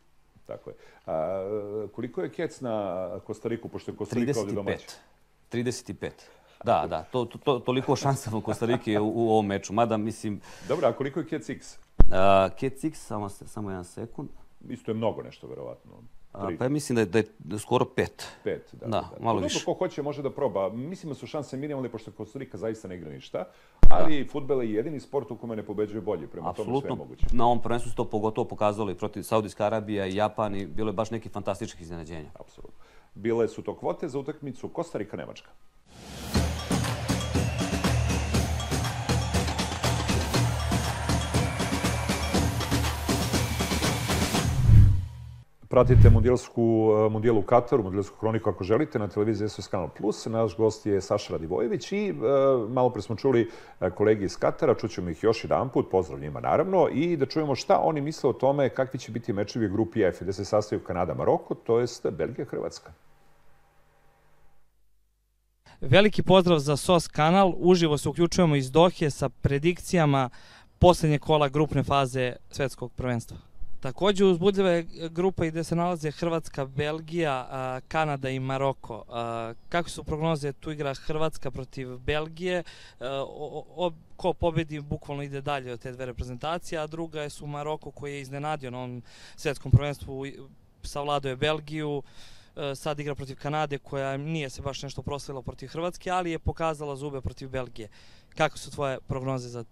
Speaker 1: Tako je. A, koliko je kec na Kostariku, pošto je Kostarika ovdje domaća?
Speaker 5: 35. Da, da, to, to, toliko šansa u Kostarike u, u ovom meču. Mada, mislim...
Speaker 1: Dobro, a koliko je Kec X?
Speaker 5: Uh, Kec X, samo, samo jedan sekund.
Speaker 1: Isto je mnogo nešto, verovatno.
Speaker 5: A, pa ja mislim da je, da je skoro pet.
Speaker 1: Pet, da.
Speaker 5: Da, da. malo
Speaker 1: pa,
Speaker 5: više.
Speaker 1: Dobro, ko hoće može da proba. Mislim da su šanse minimalne, pošto Kostarika zaista ne igra ništa. Ali da. futbel je jedini sport u kome ne pobeđuje bolje. Prema
Speaker 5: Absolutno.
Speaker 1: tome sve je moguće.
Speaker 5: Na ovom prvenstvu su to pogotovo pokazali protiv Saudijska Arabija i Japan i bilo je baš neki fantastičnih iznenađenja.
Speaker 1: Apsolutno. Bile su to kvote za utakmicu Kostarika-Nemačka. Pratite mundijalsku, eh, mundijal Kataru, mundijalsku hroniku ako želite na televiziji SOS Kanal Plus. Naš gost je Saša Radivojević i e, malo pre smo čuli eh, kolegi iz Katara, čućemo ih još jedan put, pozdrav njima naravno, i da čujemo šta oni misle o tome kakvi će biti mečevi grupi F, gde se sastaju Kanada-Maroko, to jest Belgija-Hrvatska.
Speaker 4: Veliki pozdrav za SOS kanal. Uživo se uključujemo iz Dohe sa predikcijama posljednje kola grupne faze svetskog prvenstva. Također uzbudljiva je grupa gdje se nalaze Hrvatska, Belgija, Kanada i Maroko. Kako su prognoze? Tu igra Hrvatska protiv Belgije. Ko pobedi bukvalno ide dalje od te dve reprezentacije, a druga je su Maroko koji je iznenadio na ovom svjetskom prvenstvu. Savladao je Belgiju, sad igra protiv Kanade koja nije se baš nešto proslavila protiv Hrvatske, ali je pokazala zube protiv Belgije. Kako su tvoje prognoze za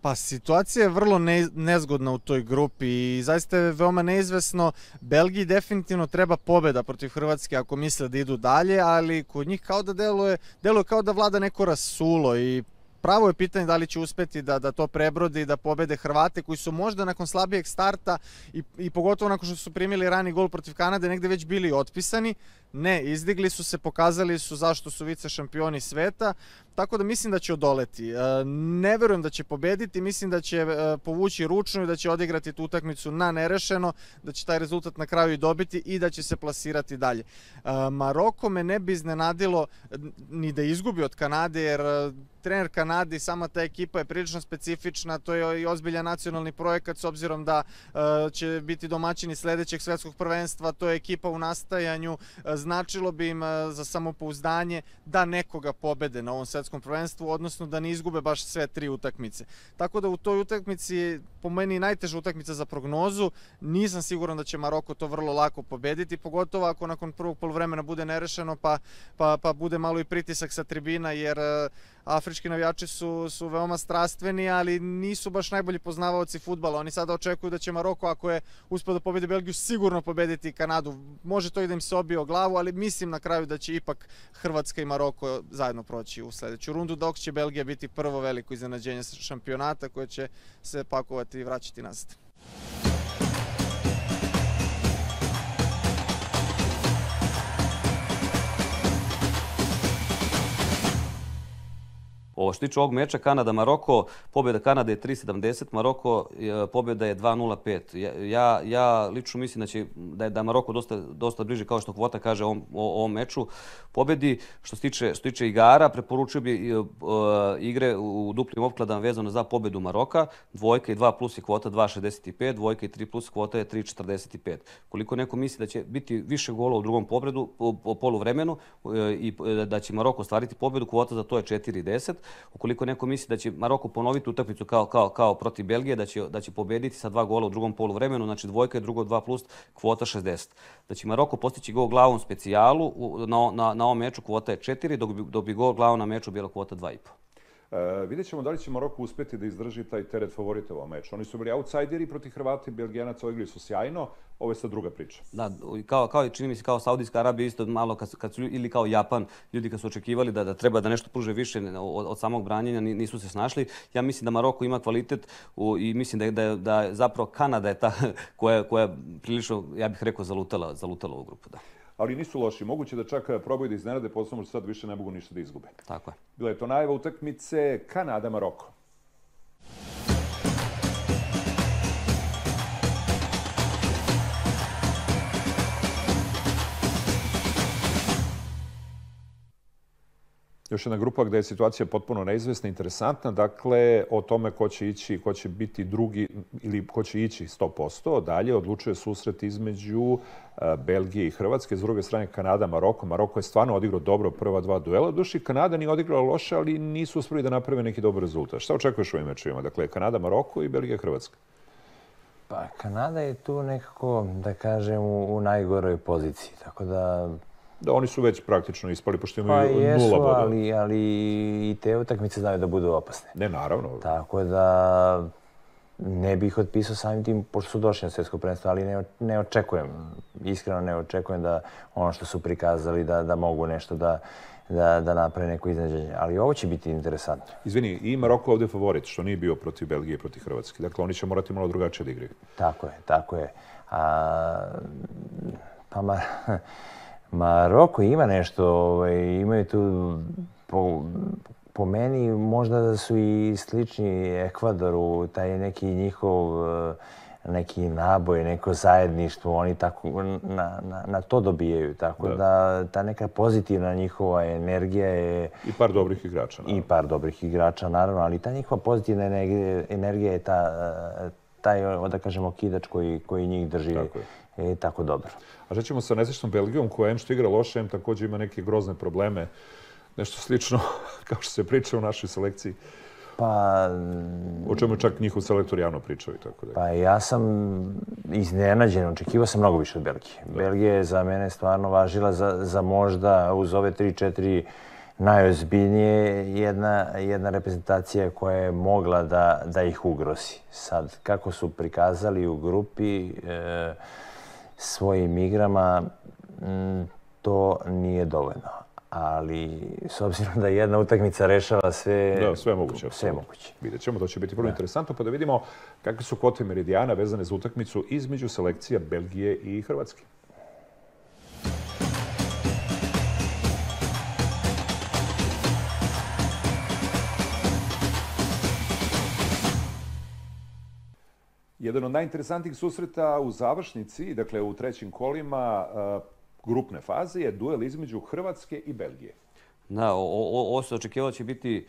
Speaker 3: Pa situacija je vrlo ne, nezgodna u toj grupi i zaista je veoma neizvesno. Belgiji definitivno treba pobeda protiv Hrvatske ako misle da idu dalje, ali kod njih kao da deluje, deluje kao da vlada neko rasulo i pravo je pitanje da li će uspeti da, da to prebrode i da pobede Hrvate koji su možda nakon slabijeg starta i, i pogotovo nakon što su primili rani gol protiv Kanade negde već bili otpisani. Ne, izdigli su se, pokazali su zašto su vice šampioni sveta tako da mislim da će odoleti. E, ne verujem da će pobediti, mislim da će e, povući ručnu i da će odigrati tu utakmicu na nerešeno, da će taj rezultat na kraju i dobiti i da će se plasirati dalje. E, Maroko me ne bi iznenadilo ni da izgubi od Kanade, jer trener Kanade i sama ta ekipa je prilično specifična, to je i ozbiljan nacionalni projekat s obzirom da će biti domaćini sledećeg svetskog prvenstva, to je ekipa u nastajanju, značilo bi im za samopouzdanje da nekoga pobede na ovom svetskom prvenstvu, odnosno da ne izgube baš sve tri utakmice. Tako da u toj utakmici, po meni najteža utakmica za prognozu, nisam siguran da će Maroko to vrlo lako pobediti, pogotovo ako nakon prvog polovremena bude nerešeno pa, pa, pa bude malo i pritisak sa tribina, jer afrički navijači su, su veoma strastveni, ali nisu baš najbolji poznavaoci futbala. Oni sada očekuju da će Maroko, ako je uspio da pobedi Belgiju, sigurno pobediti Kanadu. Može to i da im se obije o glavu, ali mislim na kraju da će ipak Hrvatska i Maroko zajedno proći u sledeću rundu, dok će Belgija biti prvo veliko iznenađenje šampionata koje će se pakovati i vraćati nazad.
Speaker 5: Ovo što tiče ovog meča Kanada-Maroko, pobjeda Kanade je 3.70, Maroko pobjeda je 2.05. Ja, ja lično mislim da, će, da je da Maroko dosta, dosta bliže, kao što kvota kaže o o ovom meču, pobjedi. Što se tiče, što tiče igara, preporučio bi uh, igre u duplim opkladama vezano za pobjedu Maroka. Dvojka i 2 plus je kvota 2.65, dvojka i 3 plus kvota je 3.45. Koliko neko misli da će biti više gola u drugom pobredu, po, po polu vremenu uh, i da će Maroko ostvariti pobjedu, kvota za to je 4.10. Ukoliko neko misli da će Maroko ponoviti utakmicu kao, kao, kao protiv Belgije, da će, da će pobediti sa dva gola u drugom polu vremenu, znači dvojka i drugo 2 plus, kvota 60. Da će Maroko postići gol glavom specijalu na, na, na ovom meču kvota je 4, dok bi, dok bi gol glavom na meču bila kvota 2,5.
Speaker 1: E, vidjet ćemo da li će Maroko uspeti da izdrži taj teret favorita u meču. Oni su bili outsideri protiv Hrvata i Belgijanaca, igli su sjajno, ovo je sad druga priča.
Speaker 5: Da, kao, kao čini mi se kao Saudijska Arabija isto malo, kad, kad su, ili kao Japan, ljudi kad su očekivali da, da treba da nešto pruže više od, od samog branjenja, nisu se snašli. Ja mislim da Maroko ima kvalitet u, i mislim da da, da zapravo Kanada je ta koja, koja prilično, ja bih rekao, zalutala, zalutala ovu grupu. Da
Speaker 1: ali nisu loši. Moguće da čak probaju da iznenade, posebno što sad više ne mogu ništa da izgube.
Speaker 5: Tako je.
Speaker 1: Bila je to najava utakmice Kanada-Maroko. Još jedna grupa gde je situacija potpuno neizvesna, interesantna. Dakle, o tome ko će ići, ko će biti drugi ili ko će ići 100%. Dalje odlučuje susret između e, Belgije i Hrvatske. S druge strane, Kanada, Maroko. Maroko je stvarno odigrao dobro prva dva duela. Duši, Kanada nije odigrala loše, ali nisu uspeli da naprave neki dobar rezultat. Šta očekuješ u ovim mečevima? Dakle, Kanada, Maroko i Belgija, Hrvatska.
Speaker 2: Pa, Kanada je tu nekako, da kažem, u, najgoroj poziciji. Tako da
Speaker 1: Da, oni su već praktično ispali, pošto imaju pa jesu, nula boda.
Speaker 2: Ali, ali i te utakmice znaju da budu opasne.
Speaker 1: Ne, naravno.
Speaker 2: Tako da ne bih otpisao samim tim, pošto su došli na svjetsko prvenstvo, ali ne, ne očekujem, iskreno ne očekujem da ono što su prikazali da, da mogu nešto da, da, da naprave neko iznenađenje. Ali ovo će biti interesantno.
Speaker 1: Izvini, i Maroko ovde favorit, što nije bio protiv Belgije i protiv Hrvatske. Dakle, oni će morati malo drugačije da igraju.
Speaker 2: Tako je, tako je. A, pa ma, Maroko ima nešto, ovaj, imaju tu po, po meni možda da su i slični Ekvadoru, taj neki njihov eh, neki naboj, neko zajedništvo, oni tako na, na, na to dobijaju. Tako da. da ta neka pozitivna njihova energija je...
Speaker 1: I par dobrih igrača.
Speaker 2: Naravno. I par dobrih igrača, naravno, ali ta njihova pozitivna energija, je ta, eh, taj, da kažemo, kidač koji, koji njih drži. Tako je i tako dobro.
Speaker 1: A šta ćemo sa nesečnom Belgijom koja em što igra loše, em takođe ima neke grozne probleme, nešto slično kao što se priča u našoj selekciji?
Speaker 2: Pa...
Speaker 1: O čemu čak njihov selektor javno pričao i tako da.
Speaker 2: Pa ja sam iznenađen, očekivao sam mnogo više od Belgije. Da. Belgija je za mene stvarno važila za, za možda uz ove 3-4 najozbiljnije jedna, jedna reprezentacija koja je mogla da, da ih ugrosi. Sad, kako su prikazali u grupi, e, svojim igrama, mm, to nije dovoljno. Ali, s obzirom da jedna utakmica rešava sve...
Speaker 1: Da, sve moguće.
Speaker 2: Sve moguće.
Speaker 1: Vidjet ćemo, to će biti vrlo da. interesantno, pa da vidimo kakve su kvote Meridijana vezane za utakmicu između selekcija Belgije i Hrvatske. Jedan od najinteresantnijih susreta u završnici, dakle u trećim kolima grupne faze, je duel između Hrvatske i Belgije.
Speaker 5: Da, ovo se očekivalo će biti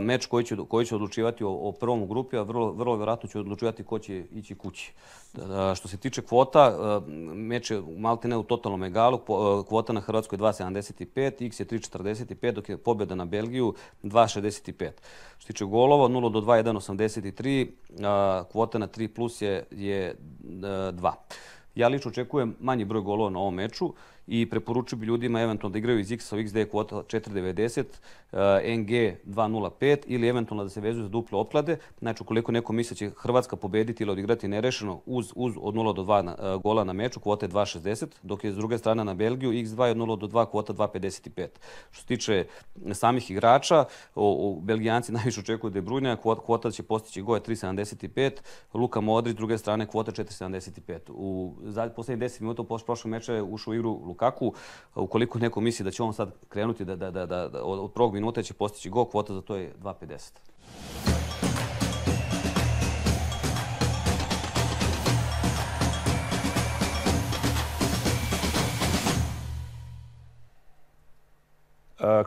Speaker 5: meč koji će, koji će odlučivati o, o prvom u grupi, a vrlo, vrlo vjerojatno će odlučivati ko će ići kući. Što se tiče kvota, meč je malte ne u totalnom egalu. Kvota na Hrvatskoj je 2,75, X je 3,45, dok je pobjeda na Belgiju 2,65. Što se tiče golova, 0 do 2, 1,83, kvota na 3 plus je, je 2. Ja lično očekujem manji broj golova na ovom meču i preporučio bi ljudima eventualno da igraju iz X sa XD kvota 4.90, NG 2.05 ili eventualno da se vezuju za duple opklade. Znači, ukoliko neko misle će Hrvatska pobediti ili odigrati nerešeno uz, uz od 0 do 2 uh, gola na meču, kvota je 2.60, dok je s druge strane na Belgiju X2 je od 0 do 2, kvota 2.55. Što se tiče samih igrača, o, o Belgijanci najviše očekuju da je Brujnja, kvota će postići goje 3.75, Luka Modrić, s druge strane kvota 4.75. U poslednjih 10 minuta u prošlom meču je ušao u igru Lukaku. Ukoliko neko misli da će on sad krenuti da, da, da, da, da od prvog minuta će postići go, kvota za to je 2.50.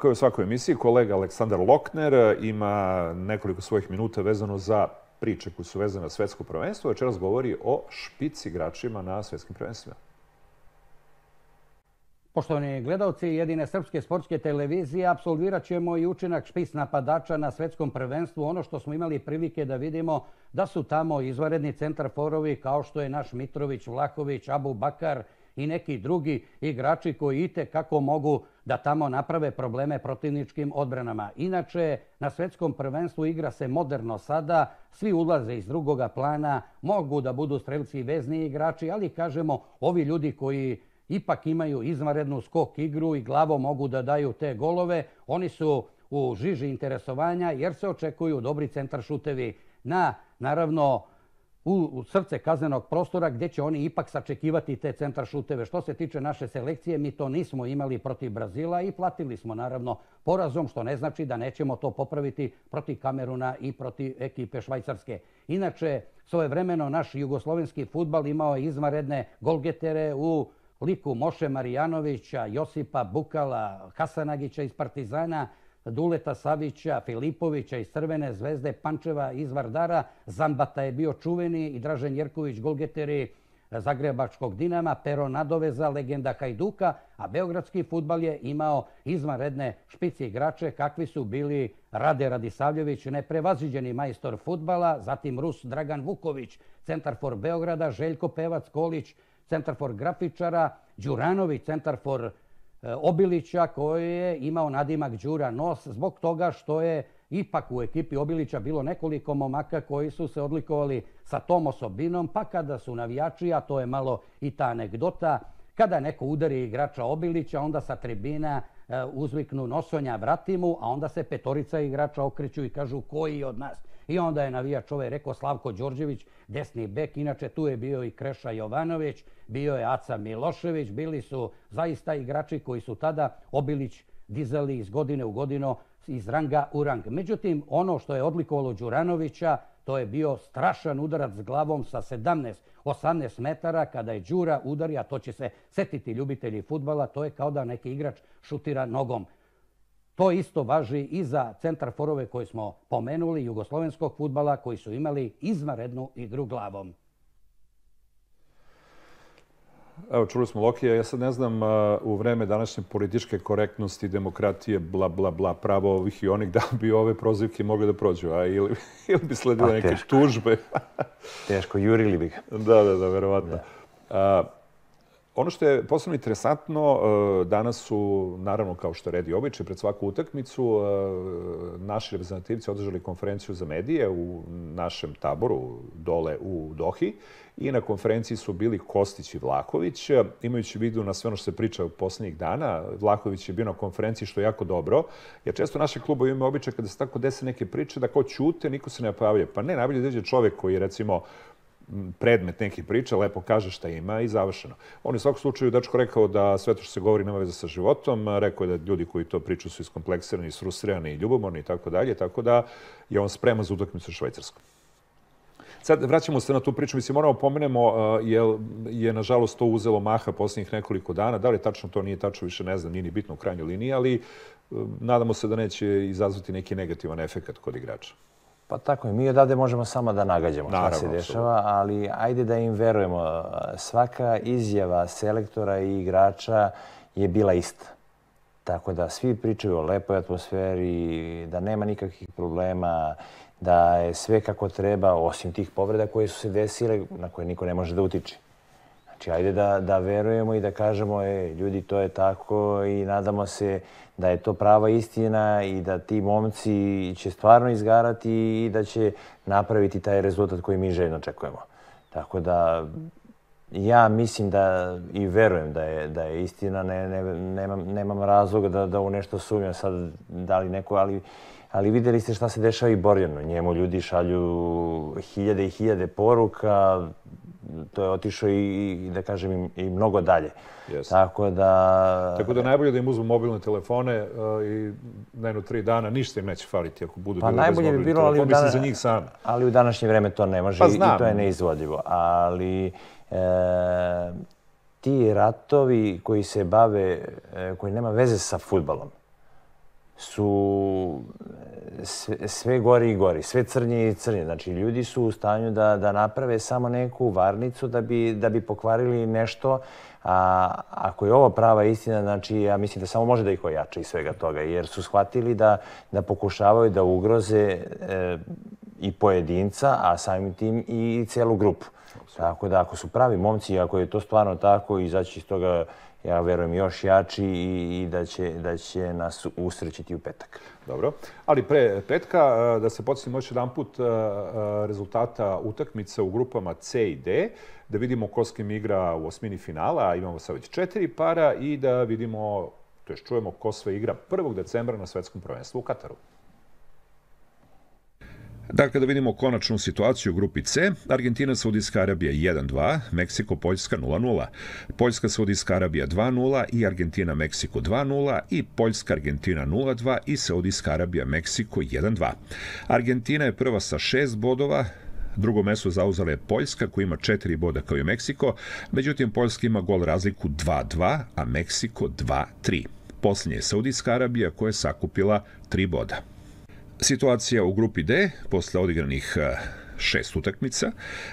Speaker 1: Kao i u svakoj emisiji, kolega Aleksandar Lokner ima nekoliko svojih minuta vezano za priče koje su vezane na svetsko prvenstvo. Večeras govori o špic igračima na svetskim prvenstvima.
Speaker 6: Poštovani gledalci jedine srpske sportske televizije, absolvirat ćemo i učinak špis napadača na svetskom prvenstvu. Ono što smo imali prilike da vidimo da su tamo izvaredni centar forovi kao što je naš Mitrović, Vlahović, Abu Bakar i neki drugi igrači koji ite kako mogu da tamo naprave probleme protivničkim odbranama. Inače, na svetskom prvenstvu igra se moderno sada, svi ulaze iz drugoga plana, mogu da budu strelci i vezni igrači, ali kažemo, ovi ljudi koji ipak imaju izvanrednu skok igru i glavo mogu da daju te golove. Oni su u žiži interesovanja jer se očekuju dobri centar šutevi na, naravno, u srce kaznenog prostora gdje će oni ipak sačekivati te centar šuteve. Što se tiče naše selekcije, mi to nismo imali protiv Brazila i platili smo naravno porazom, što ne znači da nećemo to popraviti protiv Kameruna i protiv ekipe Švajcarske. Inače, svoje vremeno naš jugoslovenski futbal imao je izvaredne golgetere u liku Moše Marijanovića, Josipa Bukala, Hasanagića iz Partizana, Duleta Savića, Filipovića iz Crvene zvezde, Pančeva iz Vardara, Zambata je bio čuveni i Dražen Jerković, golgeteri Zagrebačkog Dinama, Pero Nadoveza, legenda Hajduka, a Beogradski futbal je imao izvanredne špici igrače kakvi su bili Rade Radisavljević, neprevaziđeni majstor futbala, zatim Rus Dragan Vuković, centar for Beograda, Željko Pevac Kolić, centar for grafičara, Đuranović, centar for e, Obilića koji je imao nadimak Đura Nos zbog toga što je ipak u ekipi Obilića bilo nekoliko momaka koji su se odlikovali sa tom osobinom, pa kada su navijači, a to je malo i ta anegdota, kada neko udari igrača Obilića, onda sa tribina e, uzviknu nosonja vratimu, a onda se petorica igrača okreću i kažu koji od nas. I onda je navijač ovaj rekao Slavko Đorđević, desni bek, inače tu je bio i Kreša Jovanović, bio je Aca Milošević, bili su zaista igrači koji su tada Obilić dizali iz godine u godinu iz ranga u rang. Međutim, ono što je odlikovalo Đuranovića, to je bio strašan udarac s glavom sa 17-18 metara kada je Đura udari, a to će se setiti ljubitelji futbala, to je kao da neki igrač šutira nogom. To isto važi i za centar forove koje smo pomenuli, jugoslovenskog futbala, koji su imali izvarednu igru glavom.
Speaker 1: Evo, čuli smo Lokija, ja sad ne znam u vreme današnje političke korektnosti, demokratije, bla, bla, bla, pravo ovih i onih, da bi ove prozivke mogli da prođu, a ili, ili bi sledile neke teško. tužbe.
Speaker 2: teško, jurili bi ga.
Speaker 1: Da, da, da, verovatno. Da. A, Ono što je posebno interesantno, e, danas su, naravno kao što redi običaj, pred svaku utakmicu, e, naši reprezentativci održali konferenciju za medije u našem taboru dole u Dohi i na konferenciji su bili Kostić i Vlaković. Imajući vidu na sve ono što se priča u poslednjih dana, Vlaković je bio na konferenciji što je jako dobro, jer često naše klubovi imaju običaj kada se tako dese neke priče da ko ćute, niko se ne pojavlja. Pa ne, najbolje da čovjek koji je recimo predmet nekih priča, lepo kaže šta ima i završeno. On je u svakom slučaju dečko rekao da sve to što se govori nema veze sa životom, rekao je da ljudi koji to pričaju su iskompleksirani, isfrustrirani i ljubomorni i tako dalje, tako da je on spreman za utakmicu Švajcarskom. Sad, vraćamo se na tu priču. Mislim, moramo pomenemo, jer je, nažalost, to uzelo maha posljednjih nekoliko dana. Da li tačno to nije tačno, više ne znam, nije ni bitno u krajnjoj liniji, ali nadamo se da neće izazvati neki negativan efekt kod igrača.
Speaker 2: Pa tako je. Mi odavde možemo samo da nagađamo šta se dešava, ali ajde da im verujemo. Svaka izjava selektora i igrača je bila ista. Tako da svi pričaju o lepoj atmosferi, da nema nikakvih problema, da je sve kako treba, osim tih povreda koje su se desile, na koje niko ne može da utiče. Znači, ajde da, da verujemo i da kažemo, e, ljudi, to je tako i nadamo se da je to prava istina i da ti momci će stvarno izgarati i da će napraviti taj rezultat koji mi željno očekujemo. Tako da ja mislim da i verujem da je, da je istina, ne, ne, nemam, nemam razloga da, da u nešto sumnjam sad da li neko, ali, ali videli ste šta se dešava i Borjano. Njemu ljudi šalju hiljade i hiljade poruka, to je otišao i, da kažem, i, mnogo dalje.
Speaker 1: Yes.
Speaker 2: Tako da...
Speaker 1: Tako da najbolje da im uzmu mobilne telefone uh, i na jedno tri dana ništa im neće faliti ako budu
Speaker 2: pa najbolje bi bilo, ali,
Speaker 1: dana... za njih sam.
Speaker 2: ali u današnje vreme to ne može pa, i to je neizvodljivo. Ali e, ti ratovi koji se bave, e, koji nema veze sa futbalom, su sve, sve gori i gori, sve crnje i crnje. Znači, ljudi su u stanju da, da naprave samo neku varnicu da bi, da bi pokvarili nešto. A ako je ovo prava istina, znači, ja mislim da samo može da ih ojača iz svega toga, jer su shvatili da, da pokušavaju da ugroze e, i pojedinca, a samim tim i celu grupu. Tako da, ako su pravi momci, ako je to stvarno tako, izaći iz toga ja verujem, još jači i, i da, će, da će nas usrećiti u petak.
Speaker 1: Dobro. Ali pre petka, e, da se podsjetimo još jedan put e, e, rezultata utakmica u grupama C i D, da vidimo ko s kim igra u osmini finala, imamo sad već četiri para, i da vidimo, to je čujemo ko sve igra 1. decembra na svetskom prvenstvu u Kataru. Dakle, da vidimo konačnu situaciju u grupi C. Argentina, Saudijska Arabija 1-2, Meksiko, Poljska 0-0. Poljska, Saudijska Arabija 2-0 i Argentina, Meksiko 2-0 i Poljska, Argentina 0-2 i Saudijska Arabija, Meksiko 1-2. Argentina je prva sa šest bodova, Drugo mesto zauzela je Poljska koja ima četiri boda kao i Meksiko, međutim Poljska ima gol razliku 2-2, a Meksiko 2-3. Posljednje je Saudijska Arabija koja je sakupila tri boda. Situacija u grupi D, posle odigranih e, šest utakmica.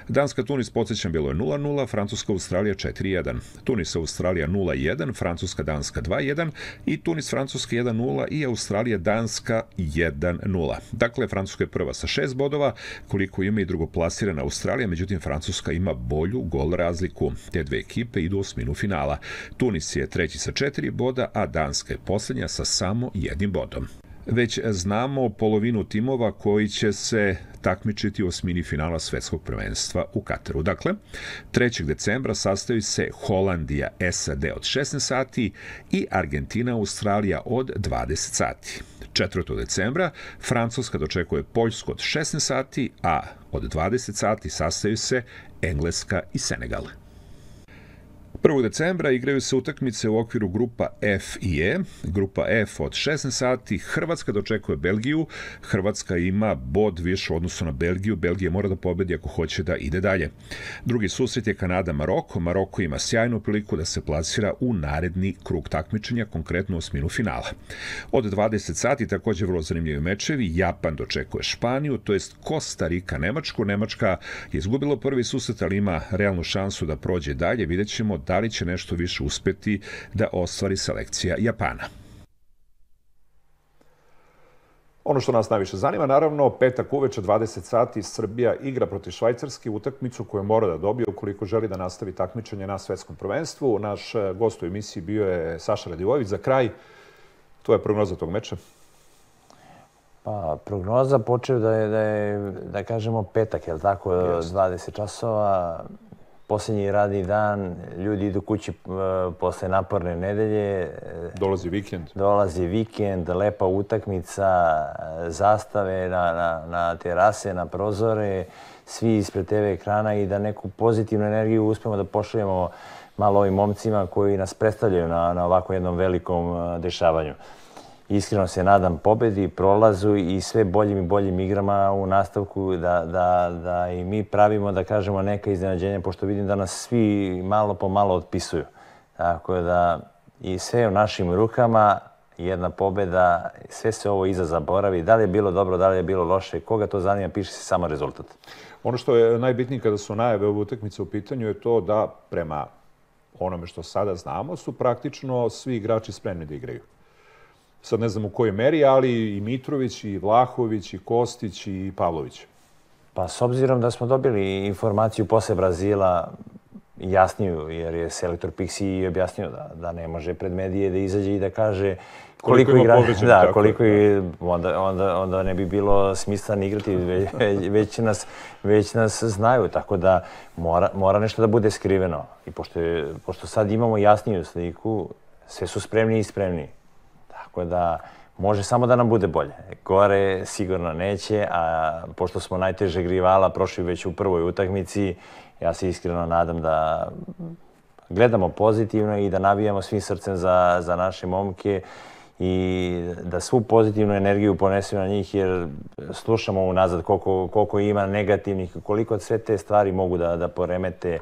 Speaker 1: Danska Tunis, podsjećam, bilo je 0-0, Francuska Australija 4-1. Tunis Australija 0-1, Francuska Danska 2-1 i Tunis Francuska 1-0 i Australija Danska 1-0. Dakle, Francuska je prva sa šest bodova, koliko ima i drugoplasirana Australija, međutim Francuska ima bolju gol razliku. Te dve ekipe idu u osminu finala. Tunis je treći sa četiri boda, a Danska je posljednja sa samo jednim bodom već znamo polovinu timova koji će se takmičiti u osmini finala svetskog prvenstva u Kataru. Dakle, 3. decembra sastavi se Holandija SAD od 16 sati i Argentina Australija od 20 sati. 4. decembra Francuska dočekuje Poljsku od 16 sati, a od 20 sati sastaju se Engleska i Senegal. 1. decembra igraju se utakmice u okviru grupa F i E. Grupa F od 16 sati. Hrvatska dočekuje Belgiju. Hrvatska ima bod više odnosu na Belgiju. Belgija mora da pobedi ako hoće da ide dalje. Drugi susret je Kanada-Maroko. Maroko ima sjajnu priliku da se plasira u naredni krug takmičenja, konkretno u osminu finala. Od 20 sati također vrlo zanimljivi mečevi. Japan dočekuje Španiju, to jest Kosta Rika Nemačku. Nemačka je izgubila prvi susret, ali ima realnu šansu da prođe dalje. Vidjet ćemo da li će nešto više uspeti da ostvari selekcija Japana. Ono što nas najviše zanima, naravno, petak uveče 20 sati Srbija igra protiv Švajcarske utakmicu koju mora da dobije ukoliko želi da nastavi takmičenje na svetskom prvenstvu. Naš e, gost u emisiji bio je Saša Radivojević. Za kraj, to je prognoza tog meča.
Speaker 2: Pa, prognoza počeo da je, da je, da kažemo, petak, je li tako, Just. 20 časova posljednji radni dan, ljudi idu kući e, posle naporne nedelje.
Speaker 1: Dolazi vikend.
Speaker 2: Dolazi vikend, lepa utakmica, zastave na, na, na terase, na prozore, svi ispred TV ekrana i da neku pozitivnu energiju uspemo da pošaljemo malo ovim momcima koji nas predstavljaju na, na ovako jednom velikom e, dešavanju. Iskreno se nadam pobedi, prolazu i sve boljim i boljim igrama u nastavku da, da, da i mi pravimo, da kažemo, neka iznenađenja, pošto vidim da nas svi malo po malo otpisuju. Tako da i sve u našim rukama, jedna pobeda, sve se ovo iza zaboravi. Da li je bilo dobro, da li je bilo loše, koga to zanima, piše se samo rezultat.
Speaker 1: Ono što je najbitnije kada su najave ove utakmice u pitanju je to da prema onome što sada znamo su praktično svi igrači spremni da igraju. Sad ne znam u kojoj meri, ali i Mitrović, i Vlahović, i Kostić, i Pavlović.
Speaker 2: Pa s obzirom da smo dobili informaciju posle Brazila jasniju, jer je selektor Pixi objasnio da, da ne može pred medije da izađe i da kaže
Speaker 1: koliko, koliko igra,
Speaker 2: da,
Speaker 1: tako,
Speaker 2: koliko i, onda, onda, onda ne bi bilo smisla ni igrati, već, već, nas, već nas znaju, tako da mora, mora nešto da bude skriveno. I pošto, je, pošto sad imamo jasniju sliku, sve su spremni i spremni. Tako da može samo da nam bude bolje. Gore sigurno neće, a pošto smo najteže rivala prošli već u prvoj utakmici, ja se iskreno nadam da gledamo pozitivno i da navijamo svim srcem za, za naše momke i da svu pozitivnu energiju ponesemo na njih jer slušamo unazad koliko, koliko ima negativnih, koliko sve te stvari mogu da, da poremete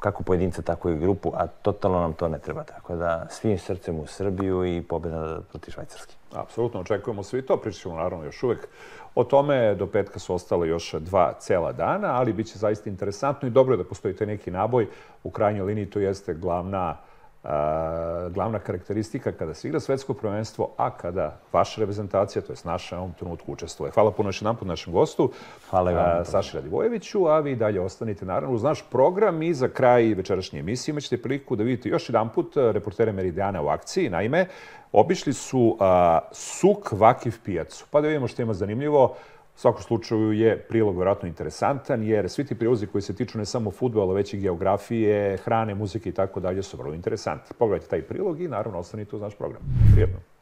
Speaker 2: kako pojedinca, tako i grupu, a totalno nam to ne treba. Tako da svim srcem u Srbiju i pobjeda protiv Švajcarske.
Speaker 1: Apsolutno, očekujemo svi to. Pričat ćemo naravno još uvek o tome. Do petka su ostale još dva cela dana, ali bit će zaista interesantno i dobro je da postoji taj neki naboj. U krajnjoj liniji to jeste glavna glavna karakteristika kada se igra svetsko prvenstvo, a kada vaša reprezentacija, to je naša, u ovom trenutku učestvuje. Hvala puno još jedan put našem gostu,
Speaker 2: Hvala vam.
Speaker 1: Saši Radivojeviću, a vi dalje ostanite naravno uz naš program i za kraj večerašnje emisije imaćete priliku da vidite još jedan put reportere Meridijana u akciji. Naime, obišli su a, Suk Vakiv pijacu. Pa da vidimo što ima zanimljivo. U svakom slučaju je prilog vjerojatno interesantan, jer svi ti prilozi koji se tiču ne samo futbola, već i geografije, hrane, muzike i tako dalje su vrlo interesantni. Pogledajte taj prilog i naravno ostanite uz naš program. Prijetno.